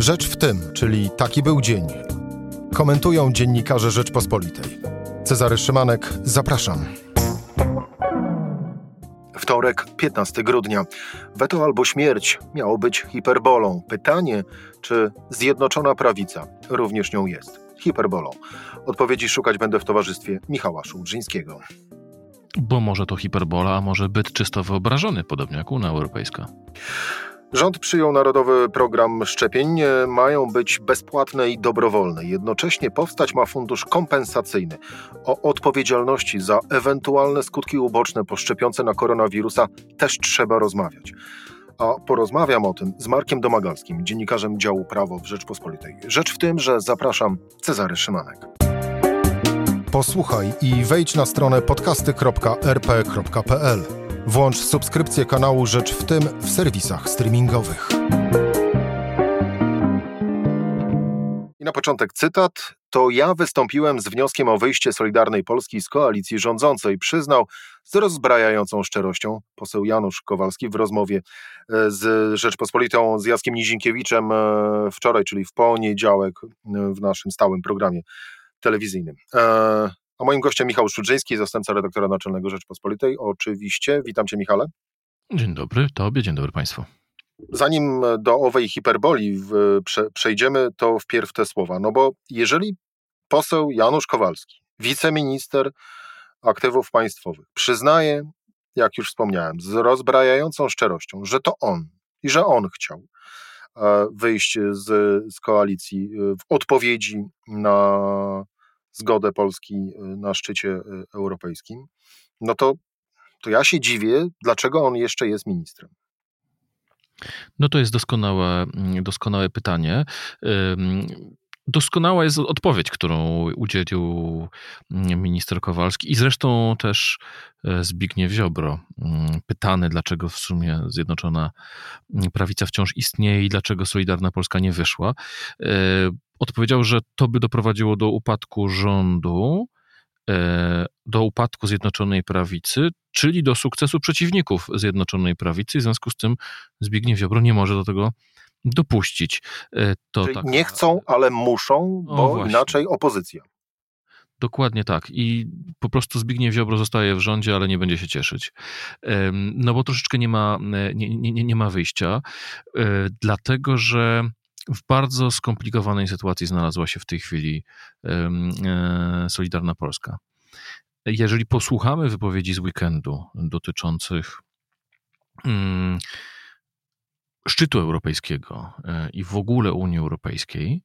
Rzecz w tym, czyli taki był dzień. Komentują dziennikarze Rzeczpospolitej. Cezary Szymanek, zapraszam. Wtorek, 15 grudnia. Weto albo śmierć miało być hiperbolą. Pytanie, czy Zjednoczona Prawica również nią jest? Hiperbolą. Odpowiedzi szukać będę w towarzystwie Michała Szułdrzyńskiego. Bo może to hiperbola, a może byt czysto wyobrażony, podobnie jak Unia Europejska. Rząd przyjął narodowy program szczepień. Mają być bezpłatne i dobrowolne. Jednocześnie powstać ma fundusz kompensacyjny. O odpowiedzialności za ewentualne skutki uboczne po szczepionce na koronawirusa też trzeba rozmawiać. A porozmawiam o tym z Markiem Domagalskim, dziennikarzem działu prawo w Rzeczpospolitej. Rzecz w tym, że zapraszam Cezary Szymanek. Posłuchaj i wejdź na stronę podcasty.rp.pl. Włącz subskrypcję kanału Rzecz w tym w serwisach streamingowych. I na początek cytat. To ja wystąpiłem z wnioskiem o wyjście Solidarnej Polski z koalicji rządzącej, przyznał z rozbrajającą szczerością poseł Janusz Kowalski w rozmowie e, z Rzeczpospolitą z Jackiem Nizinkiewiczem e, wczoraj, czyli w poniedziałek e, w naszym stałym programie telewizyjnym. A moim gościem Michał Szudrzyński, zastępca redaktora naczelnego Rzeczpospolitej. Oczywiście, witam cię Michale. Dzień dobry tobie, dzień dobry państwu. Zanim do owej hiperboli prze, przejdziemy, to wpierw te słowa. No bo jeżeli poseł Janusz Kowalski, wiceminister aktywów państwowych, przyznaje, jak już wspomniałem, z rozbrajającą szczerością, że to on i że on chciał e, wyjść z, z koalicji w odpowiedzi na zgodę Polski y, na szczycie y, europejskim, no to, to ja się dziwię, dlaczego on jeszcze jest ministrem. No to jest doskonałe, mm, doskonałe pytanie. Doskonała jest odpowiedź, którą udzielił mm, minister Kowalski i zresztą też e, Zbigniew Ziobro. Mm, pytany, dlaczego w sumie Zjednoczona Prawica wciąż istnieje i dlaczego Solidarna Polska nie wyszła. Odpowiedział, że to by doprowadziło do upadku rządu, e, do upadku Zjednoczonej Prawicy, czyli do sukcesu przeciwników Zjednoczonej Prawicy. W związku z tym Zbigniew Ziobro nie może do tego dopuścić. E, to tak... Nie chcą, ale muszą, bo inaczej opozycja. Dokładnie tak. I po prostu Zbigniew Ziobro zostaje w rządzie, ale nie będzie się cieszyć. No bo troszeczkę nie ma, e, nie, nie, nie ma wyjścia, dlatego że w bardzo skomplikowanej sytuacji znalazła się w tej chwili e, Solidarna Polska. Jeżeli posłuchamy wypowiedzi z weekendu dotyczących mm, szczytu europejskiego e, i w ogóle Unii Europejskiej,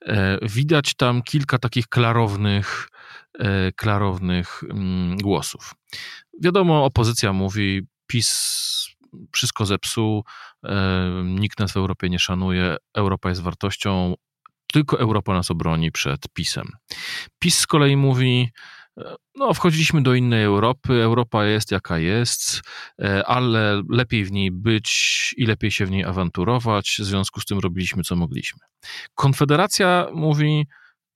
e, widać tam kilka takich klarownych, klarownych mm, głosów. Wiadomo, opozycja mówi, PiS wszystko zepsuł, nikt nas w Europie nie szanuje, Europa jest wartością, tylko Europa nas obroni przed PiSem. PiS z kolei mówi, e, no, wchodziliśmy do innej Europy, Europa jest jaka jest, e, ale lepiej w niej być i lepiej się w niej awanturować, w związku z tym robiliśmy co mogliśmy. Konfederacja mówi,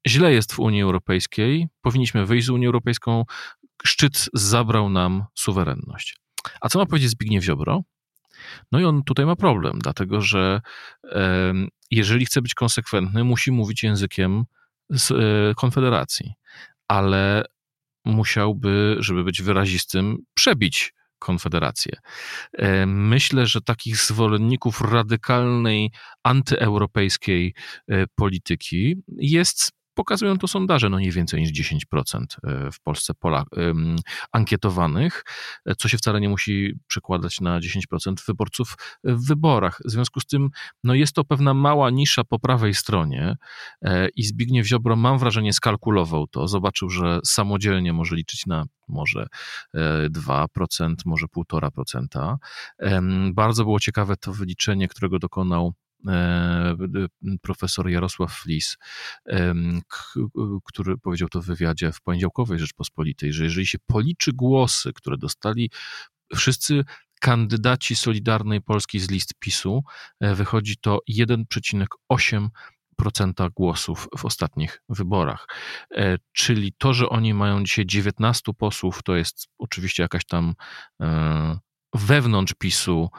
źle jest w Unii Europejskiej, powinniśmy wyjść z Unią Europejską, szczyt zabrał nam suwerenność. A co ma powiedzieć Zbigniew Ziobro? No i on tutaj ma problem, dlatego że jeżeli chce być konsekwentny, musi mówić językiem z e, Konfederacji, ale musiałby, żeby być wyrazistym, przebić Konfederację. Myślę, że takich zwolenników radykalnej, antyeuropejskiej e, polityki jest pokazują to sondaże, no nie więcej niż 10% e, w Polsce ankietowanych, e, co się wcale nie musi przekładać na 10% wyborców w wyborach. W związku z tym, no jest to pewna mała nisza po prawej stronie e, i Zbigniew Ziobro, mam wrażenie, skalkulował to, zobaczył, że samodzielnie może liczyć na może 2%, może 1,5%. Bardzo było ciekawe to wyliczenie, którego dokonał profesor Jarosław Flis, który powiedział to w wywiadzie w poniedziałkowej Rzeczpospolitej, że jeżeli się policzy głosy, które dostali wszyscy kandydaci Solidarnej Polski z list PiSu, e, wychodzi to 1,8 procenta głosów w ostatnich wyborach. E, czyli to, że oni mają dzisiaj 19 posłów, to jest oczywiście jakaś tam wewnątrz PiSu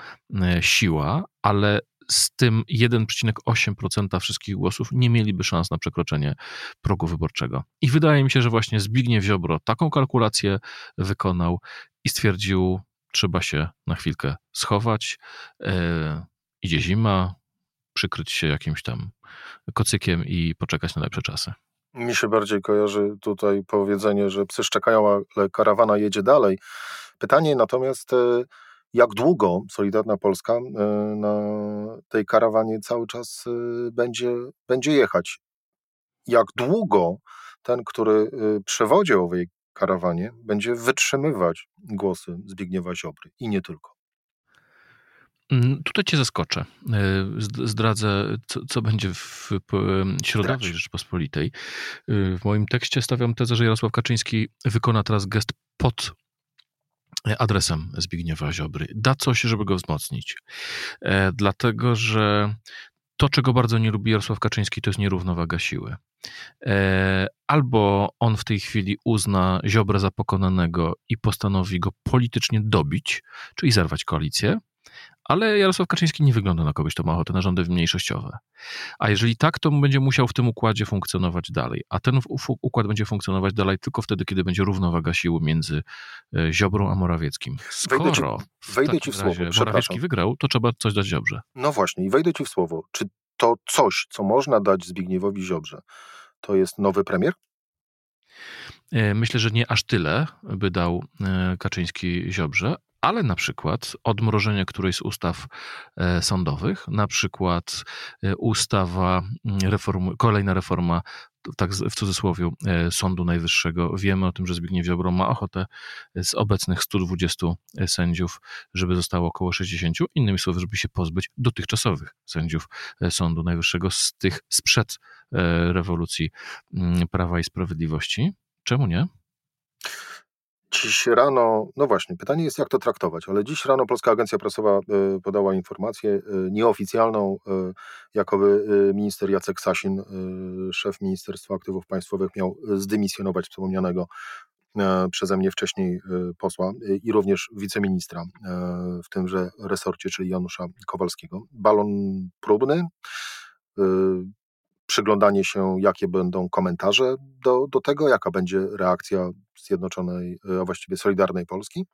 siła, ale z tym 1,8% wszystkich głosów nie mieliby szans na przekroczenie progu wyborczego. I wydaje mi się, że właśnie Zbigniew Ziobro taką kalkulację wykonał i stwierdził, trzeba się na chwilkę schować, e, idzie zima, przykryć się jakimś tam kocykiem i poczekać na lepsze czasy. Mi się bardziej kojarzy tutaj powiedzenie, że psy szczekają, ale karawana jedzie dalej. Pytanie natomiast, e, jak długo Solidarna Polska e, na tej karawanie cały czas e, będzie, będzie jechać? Jak długo ten, który przewodzi owej karawanie, będzie wytrzymywać głosy Zbigniewa Ziobry i nie tylko? Mm, tutaj cię zaskoczę. Zdradzę, co, co będzie w Środowej Rzeczpospolitej. W moim tekście stawiam tezę, że Jarosław Kaczyński wykona teraz gest pod adresem Zbigniewa Ziobry. Da coś, żeby go wzmocnić. E, dlatego, że to, czego bardzo nie lubi Jarosław Kaczyński, to jest nierównowaga siły. E, albo on w tej chwili uzna Ziobrę za pokonanego i postanowi go politycznie dobić, czyli zerwać koalicję, ale Jarosław Kaczyński nie wygląda na kogoś, kto ma ochotę na rządy mniejszościowe. A jeżeli tak, to będzie musiał w tym układzie funkcjonować dalej. A ten układ będzie funkcjonować dalej tylko wtedy, kiedy będzie równowaga sił między e, Ziobrą a Morawieckim. Skoro wejdę ci, wejdę ci w słowo, Morawiecki wygrał, to trzeba coś dać Ziobrze. No właśnie, i wejdę ci w słowo. Czy to coś, co można dać Zbigniewowi Ziobrze, to jest nowy premier? E, myślę, że nie aż tyle by dał e, Kaczyński Ziobrze, ale na przykład odmrożenie którejś z ustaw e, sądowych, na przykład e, ustawa, mm, reform, kolejna reforma tak w cudzysłowie Sądu Najwyższego. Wiemy o tym, że Zbigniew Ziobro ma ochotę z obecnych 120 sędziów, żeby zostało około 60, innymi słowy, żeby się pozbyć dotychczasowych sędziów Sądu Najwyższego z tych sprzed rewolucji mm, Prawa i Sprawiedliwości. Czemu nie? Dziś rano, no właśnie, pytanie jest, jak to traktować, ale dziś rano Polska Agencja Prasowa e, podała informację e, nieoficjalną, e, jakoby minister Jacek Sasin, szef Ministerstwa Aktywów Państwowych, miał zdymisjonować wspomnianego przeze mnie wcześniej posła i również wiceministra w tymże resorcie, czyli Janusza Kowalskiego. Balon próbny, przyglądanie się, jakie będą komentarze do, do tego, jaka będzie reakcja Zjednoczonej, a właściwie Solidarnej Polski?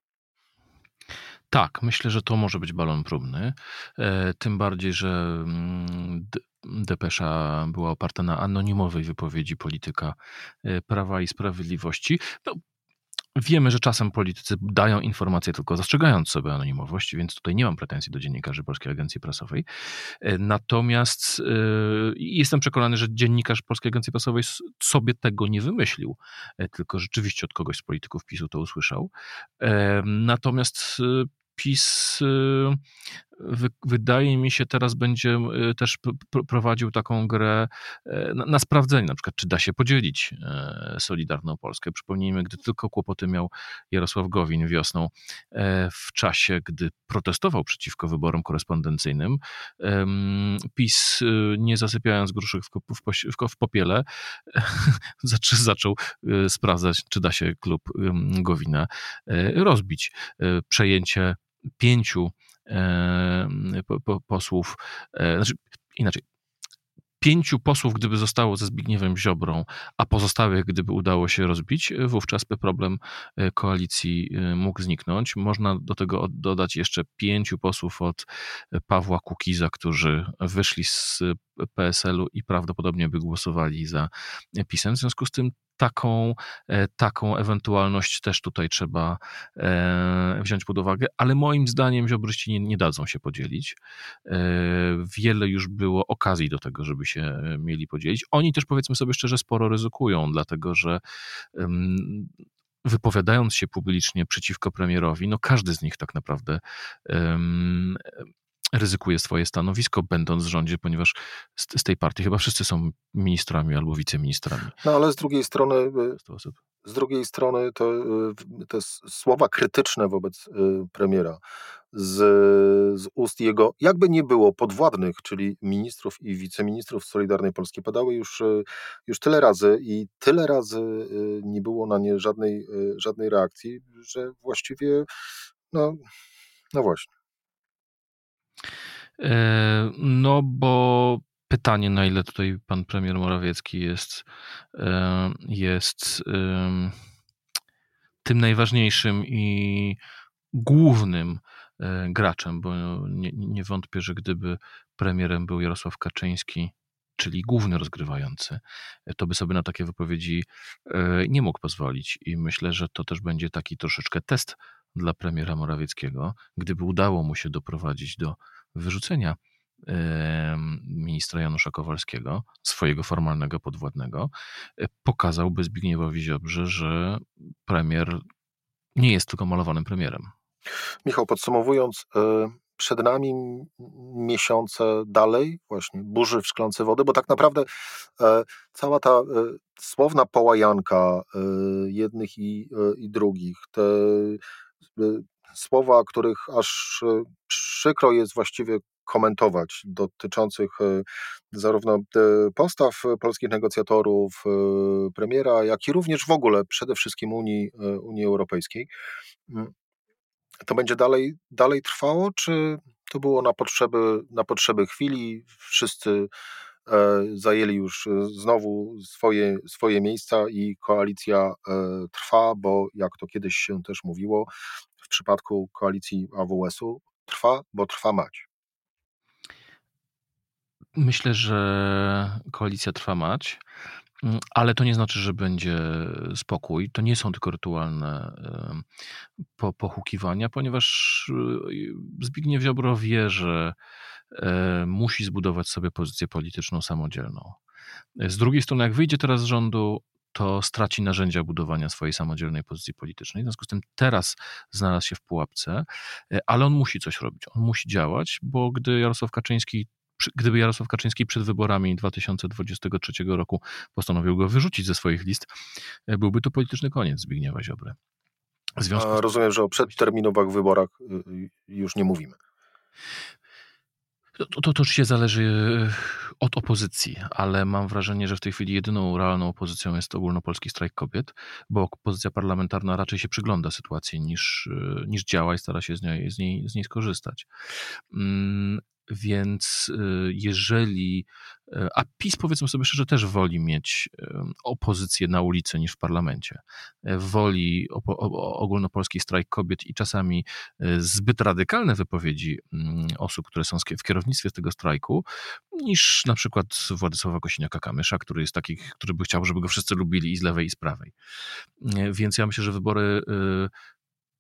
Tak, myślę, że to może być balon próbny. E, tym bardziej, że mm, depesza była oparta na anonimowej wypowiedzi polityka e, Prawa i Sprawiedliwości. No, Wiemy, że czasem politycy dają informacje tylko zastrzegając sobie anonimowość, więc tutaj nie mam pretensji do dziennikarzy Polskiej Agencji Prasowej. E, natomiast yy, jestem przekonany, że dziennikarz Polskiej Agencji Prasowej sobie tego nie wymyślił, e, tylko rzeczywiście od kogoś z polityków PiSu to usłyszał. Yy, natomiast PiS wydaje mi się, teraz będzie y, też prowadził taką grę e, na, na, sprawdzenie, na przykład, czy da się podzielić e, Solidarną Polskę. Przypomnijmy, gdy tylko kłopoty miał Jarosław Gowin wiosną, e, w czasie, gdy protestował przeciwko wyborom korespondencyjnym, PiS, y, nie zasypiając gruszek w, w, w popiele, zaczął sprawdzać, czy da się klub Gowina rozbić. Przejęcie pięciu posłów, e, znaczy inaczej, pięciu posłów, gdyby zostało ze Zbigniewem Ziobrą, a pozostałych, gdyby udało się rozbić, wówczas by problem e, koalicji e, mógł zniknąć. Można do tego dodać jeszcze pięciu posłów od Pawła Kukiza, którzy wyszli z PSL-u i prawdopodobnie by głosowali za PiSem. W związku z tym taką, e, taką ewentualność też tutaj trzeba e, wziąć pod uwagę, ale moim zdaniem ziobryści nie, nie dadzą się podzielić. E, wiele już było okazji do tego, żeby się mieli podzielić. Oni też powiedzmy sobie szczerze sporo ryzykują, dlatego że wypowiadając się publicznie przeciwko premierowi, no każdy z nich tak naprawdę ryzykuje swoje stanowisko, będąc w rządzie, ponieważ z, z, tej partii chyba wszyscy są ministrami albo wiceministrami. No ale z drugiej strony, y, z drugiej strony to y, te słowa krytyczne wobec y, premiera z, z ust jego, jakby nie było, podwładnych, czyli ministrów i wiceministrów Solidarnej Polski padały już, już tyle razy i tyle razy nie było na nie żadnej, żadnej reakcji, że właściwie, no, no właśnie. No bo pytanie, na ile tutaj pan premier Morawiecki jest, jest tym najważniejszym i głównym e, graczem, bo nie, nie wątpię, że gdyby premierem był Jarosław Kaczyński, czyli główny rozgrywający, to by sobie na takie wypowiedzi e, nie mógł pozwolić. I myślę, że to też będzie taki troszeczkę test dla premiera Morawieckiego, gdyby udało mu się doprowadzić do wyrzucenia ministra Janusza Kowalskiego, swojego formalnego podwładnego, e, pokazałby Zbigniewowi Ziobrze, że premier nie jest tylko malowanym premierem. Michał, podsumowując, e, przed nami miesiące dalej, właśnie burzy w szklance wody, bo tak naprawdę e, cała ta słowna połajanka jednych i, i drugich, te słowa, których aż przykro jest właściwie komentować, dotyczących e, zarówno postaw polskich negocjatorów, premiera, jak i również w ogóle przede wszystkim Unii, Unii Europejskiej. Mm, to będzie dalej, dalej trwało, czy to było na potrzeby, na potrzeby chwili? Wszyscy zajęli już znowu swoje, swoje miejsca i koalicja trwa, bo jak to kiedyś się też mówiło, w przypadku koalicji AWS-u trwa, bo trwa mać. Myślę, że koalicja trwa mać, ale to nie znaczy, że będzie spokój. To nie są tylko rytualne po, pochukiwania, ponieważ Zbigniew Ziobro wie, że e, musi zbudować sobie pozycję polityczną samodzielną. Z drugiej strony, jak wyjdzie teraz z rządu, to straci narzędzia budowania swojej samodzielnej pozycji politycznej. W związku z tym teraz znalazł się w pułapce, e, ale on musi coś robić, on musi działać, bo gdy Jarosław Kaczyński gdyby Jarosław Kaczyński przed wyborami 2023 roku postanowił go wyrzucić ze swoich list, e, byłby to polityczny koniec Zbigniewa Ziobry. A rozumiem, że o przedterminowych wyborach y, y, już nie mówimy. To, to, to oczywiście zależy e, od opozycji, ale mam wrażenie, że w tej chwili jedyną realną opozycją jest ogólnopolski strajk kobiet, bo opozycja parlamentarna raczej się przygląda sytuacji niż, e, niż działa i stara się z niej, z niej, z niej skorzystać. Mm, więc y, jeżeli, a PiS powiedzmy sobie szczerze też woli mieć opozycję na ulicy niż w parlamencie. E, woli ogólnopolski strajk kobiet i czasami y, zbyt radykalne wypowiedzi mm, osób, które są w kierownictwie tego strajku, niż na przykład Władysława Kosiniaka-Kamysza, który jest taki, który by chciał, żeby go wszyscy lubili i z lewej i z prawej. E, więc ja myślę, że wybory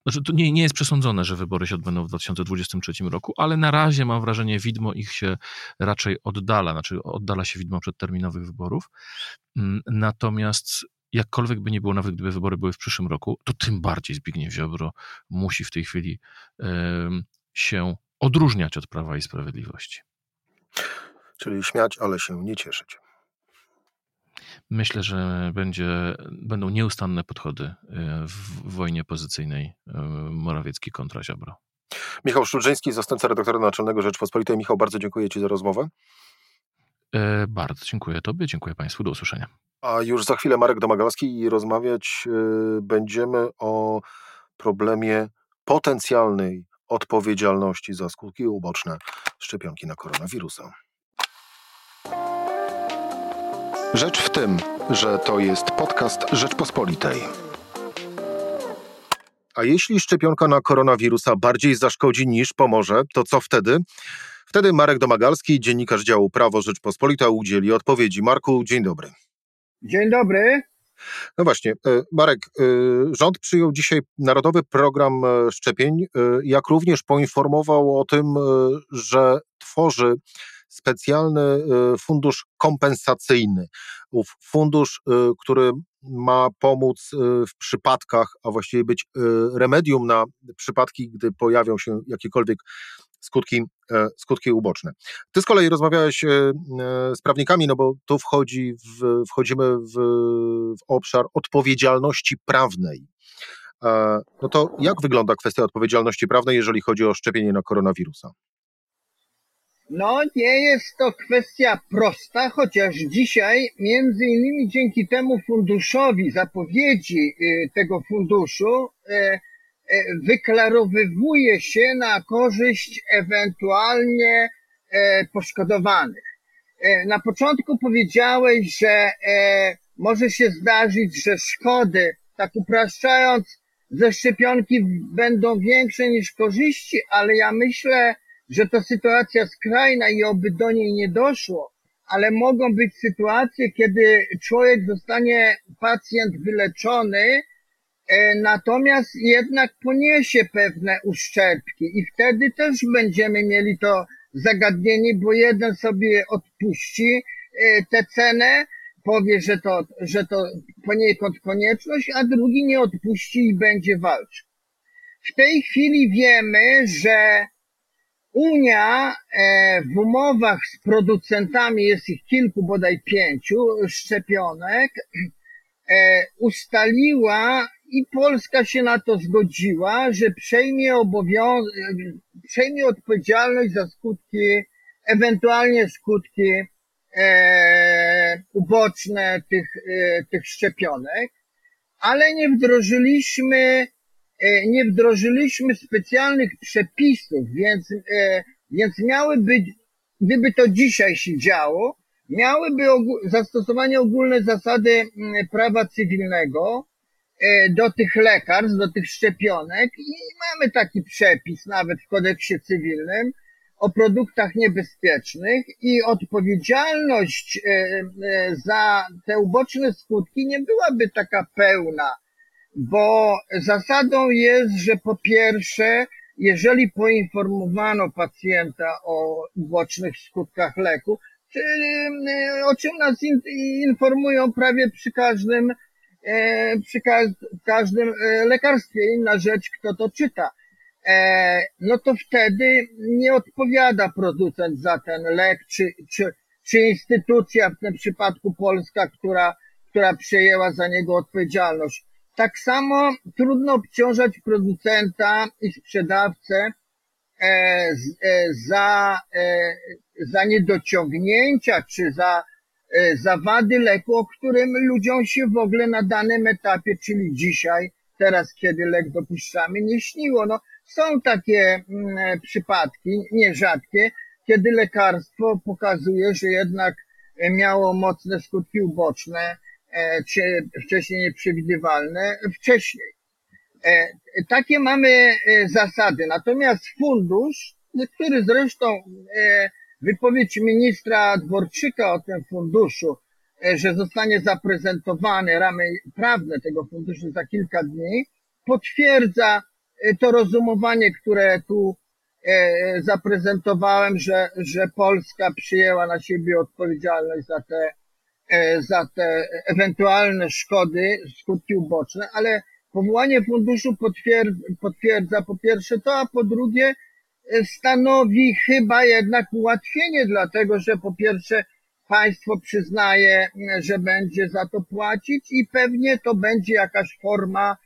znaczy, to nie, nie jest przesądzone, że wybory się odbędą w 2023 roku, ale na razie mam wrażenie, widmo ich się raczej oddala, znaczy oddala się widmo przedterminowych wyborów. Mm, natomiast jakkolwiek by nie było, nawet gdyby wybory były w przyszłym roku, to tym bardziej Zbigniew Ziobro musi w tej chwili się odróżniać od Prawa i Sprawiedliwości. Czyli śmiać, ale się nie cieszyć. Myślę, że będzie, będą nieustanne podchody e, w wojnie pozycyjnej e, Morawiecki kontra Ziobro. Michał Szczurzyński, zastępca redaktora naczelnego Rzeczpospolitej. Michał, bardzo dziękuję Ci za rozmowę. E, bardzo dziękuję Tobie, dziękuję Państwu, do usłyszenia. A już za chwilę Marek Domagalski i rozmawiać y, będziemy o problemie potencjalnej odpowiedzialności za skutki uboczne szczepionki na koronawirusa. Rzecz w tym, że to jest podcast Rzeczpospolitej. A jeśli szczepionka na koronawirusa bardziej zaszkodzi niż pomoże, to co wtedy? Wtedy Marek Domagalski, dziennikarz działu Prawo Rzeczpospolita, udzieli odpowiedzi. Marku, dzień dobry. Dzień dobry. No właśnie, e, Marek, e, rząd przyjął dzisiaj Narodowy Program e, Szczepień, jak również poinformował o tym, że tworzy specjalny y, fundusz kompensacyjny. Ów fundusz, y, który ma pomóc y, w przypadkach, a właściwie być remedium na przypadki, gdy pojawią się jakiekolwiek skutki, e, skutki uboczne. Ty z kolei rozmawiałeś e, e, z prawnikami, no bo tu wchodzi w, wchodzimy w, w obszar odpowiedzialności prawnej. No to jak wygląda kwestia odpowiedzialności prawnej, jeżeli chodzi o szczepienie na koronawirusa? No, nie jest to kwestia prosta, chociaż dzisiaj, między innymi dzięki temu funduszowi, zapowiedzi y, tego funduszu, y, y, wyklarowywuje się na korzyść ewentualnie poszkodowanych. Na początku powiedziałeś, że może się zdarzyć, że szkody, tak upraszczając, ze szczepionki będą większe niż korzyści, ale ja myślę, że to sytuacja skrajna i oby do niej nie doszło, ale mogą być sytuacje, kiedy człowiek zostanie, pacjent wyleczony, e, natomiast jednak poniesie pewne uszczerbki i wtedy też będziemy mieli to zagadnienie, bo jeden sobie odpuści e, tę cenę, powie, że to, że to poniekąd konieczność, a drugi nie odpuści i będzie walczył. W tej chwili wiemy, że Unia e, w umowach z producentami, jest ich kilku, bodaj pięciu szczepionek, e, ustaliła i Polska się na to zgodziła, że przejmie obowiązek, przejmie odpowiedzialność za skutki, ewentualnie skutki e, uboczne tych, e, tych szczepionek, ale nie wdrożyliśmy, nie wdrożyliśmy specjalnych przepisów, więc, e, więc miały być, gdyby to dzisiaj się działo, miałyby zastosowanie ogólne zasady mm, prawa cywilnego e, do tych lekarstw, do tych szczepionek i mamy taki przepis nawet w kodeksie cywilnym, o produktach niebezpiecznych i odpowiedzialność e, e, za te uboczne skutki nie byłaby taka pełna, bo zasadą jest, że po pierwsze, jeżeli poinformowano pacjenta o ubocznych skutkach leku, e, o czym nas informują prawie przy każdym, przy każdym lekarstwie, inna rzecz, kto to czyta E, no to wtedy nie odpowiada producent za ten lek, czy, czy, czy instytucja, w tym przypadku Polska, która, która przejęła za niego odpowiedzialność. Tak samo trudno obciążać producenta i sprzedawcę e, e, za, za niedociągnięcia czy za za wady leku, o którym ludziom się w ogóle na danym etapie, czyli dzisiaj, teraz kiedy lek dopuszczamy, nie śniło. No, są takie mm, przypadki, nierzadkie, kiedy lekarstwo pokazuje, że jednak miało mocne skutki uboczne, e, wcześniej nieprzewidywalne, wcześniej. E, takie mamy e, zasady. Natomiast fundusz, który zresztą wypowiedź ministra Dworczyka o tym funduszu, że zostanie zaprezentowany ramy prawne tego funduszu za kilka dni, potwierdza E, to rozumowanie, które tu e, zaprezentowałem, że, że Polska przyjęła na siebie odpowiedzialność za te, e, za te ewentualne szkody, skutki uboczne, ale powołanie funduszu potwierdza, potwierdza po pierwsze to, a po drugie stanowi chyba jednak ułatwienie, dlatego że po pierwsze państwo przyznaje, że będzie za to płacić i pewnie to będzie jakaś forma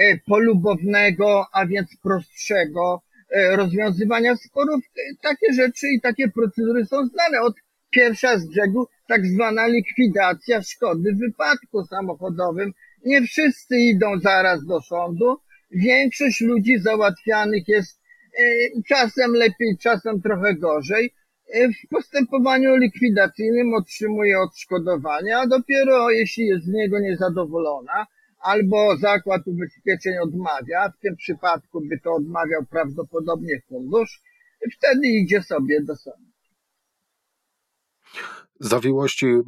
E, polubownego, a więc prostszego e, rozwiązywania sporów. Takie rzeczy i takie procedury są znane od pierwsza z brzegu, tak zwana likwidacja szkody w wypadku samochodowym. Nie wszyscy idą zaraz do sądu. Większość ludzi załatwianych jest e, czasem lepiej, czasem trochę gorzej. W postępowaniu likwidacyjnym otrzymuje odszkodowania, a dopiero jeśli jest z niego niezadowolona, albo zakład ubezpieczeń odmawia, w tym przypadku by to odmawiał prawdopodobnie fundusz, wtedy idzie sobie do sądu. Zawiłości e,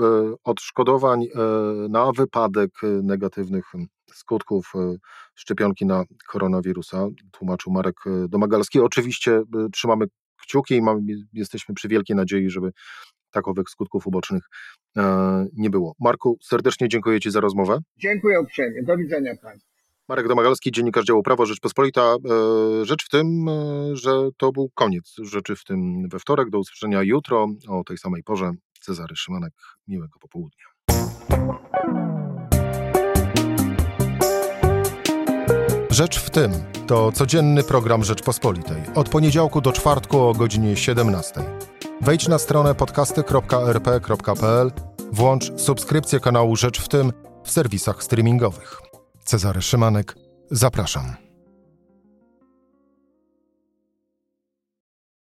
odszkodowań e, na wypadek negatywnych skutków e, szczepionki na koronawirusa, tłumaczył Marek Domagalski. Oczywiście trzymamy kciuki i mamy, jesteśmy przy wielkiej nadziei, żeby takowych skutków ubocznych e, nie było. Marku, serdecznie dziękuję Ci za rozmowę. Dziękuję uprzejmie. Do widzenia Państwu. Marek Domagalski, dziennikarz działu Prawo Rzeczpospolita. E, rzecz w tym, e, że to był koniec rzeczy w tym we wtorek. Do usłyszenia jutro o tej samej porze. Cezary Szymanek, miłego popołudnia. Rzecz w tym to codzienny program Rzeczpospolitej. Od poniedziałku do czwartku o godzinie 17. Wejdź na stronę podcasty.rp.pl, włącz subskrypcję kanału Rzecz w tym w serwisach streamingowych. Cezary Szymanek, zapraszam.